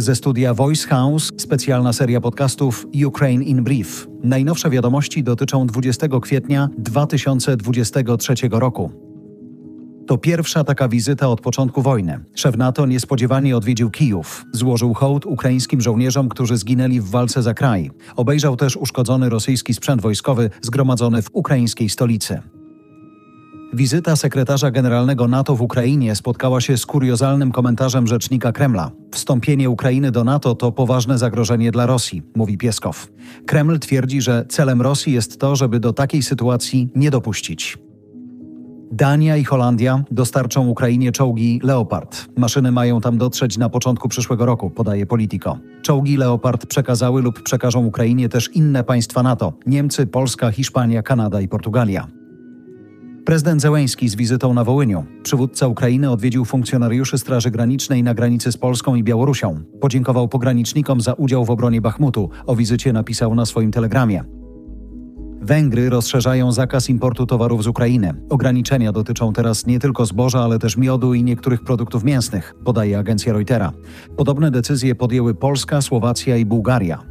Ze studia Voice House specjalna seria podcastów Ukraine in Brief. Najnowsze wiadomości dotyczą 20 kwietnia 2023 roku. To pierwsza taka wizyta od początku wojny. Szef NATO niespodziewanie odwiedził Kijów. Złożył hołd ukraińskim żołnierzom, którzy zginęli w walce za kraj. Obejrzał też uszkodzony rosyjski sprzęt wojskowy zgromadzony w ukraińskiej stolicy. Wizyta sekretarza generalnego NATO w Ukrainie spotkała się z kuriozalnym komentarzem rzecznika Kremla. Wstąpienie Ukrainy do NATO to poważne zagrożenie dla Rosji, mówi Pieskow. Kreml twierdzi, że celem Rosji jest to, żeby do takiej sytuacji nie dopuścić. Dania i Holandia dostarczą Ukrainie czołgi Leopard. Maszyny mają tam dotrzeć na początku przyszłego roku, podaje Politico. Czołgi Leopard przekazały lub przekażą Ukrainie też inne państwa NATO: Niemcy, Polska, Hiszpania, Kanada i Portugalia. Prezydent Zełęński z wizytą na Wołyniu. Przywódca Ukrainy odwiedził funkcjonariuszy Straży Granicznej na granicy z Polską i Białorusią. Podziękował pogranicznikom za udział w obronie Bachmutu. O wizycie napisał na swoim telegramie. Węgry rozszerzają zakaz importu towarów z Ukrainy. Ograniczenia dotyczą teraz nie tylko zboża, ale też miodu i niektórych produktów mięsnych, podaje agencja Reutera. Podobne decyzje podjęły Polska, Słowacja i Bułgaria.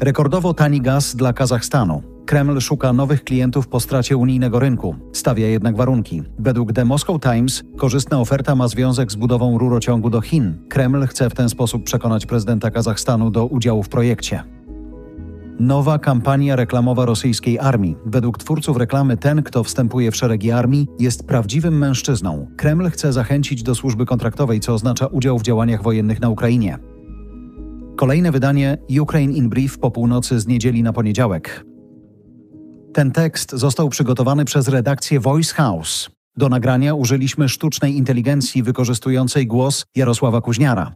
Rekordowo tani gaz dla Kazachstanu. Kreml szuka nowych klientów po stracie unijnego rynku. Stawia jednak warunki. Według The Moscow Times korzystna oferta ma związek z budową rurociągu do Chin. Kreml chce w ten sposób przekonać prezydenta Kazachstanu do udziału w projekcie. Nowa kampania reklamowa rosyjskiej armii. Według twórców reklamy ten, kto wstępuje w szeregi armii, jest prawdziwym mężczyzną. Kreml chce zachęcić do służby kontraktowej, co oznacza udział w działaniach wojennych na Ukrainie. Kolejne wydanie Ukraine in Brief po północy z niedzieli na poniedziałek. Ten tekst został przygotowany przez redakcję Voice House. Do nagrania użyliśmy sztucznej inteligencji wykorzystującej głos Jarosława Kuźniara.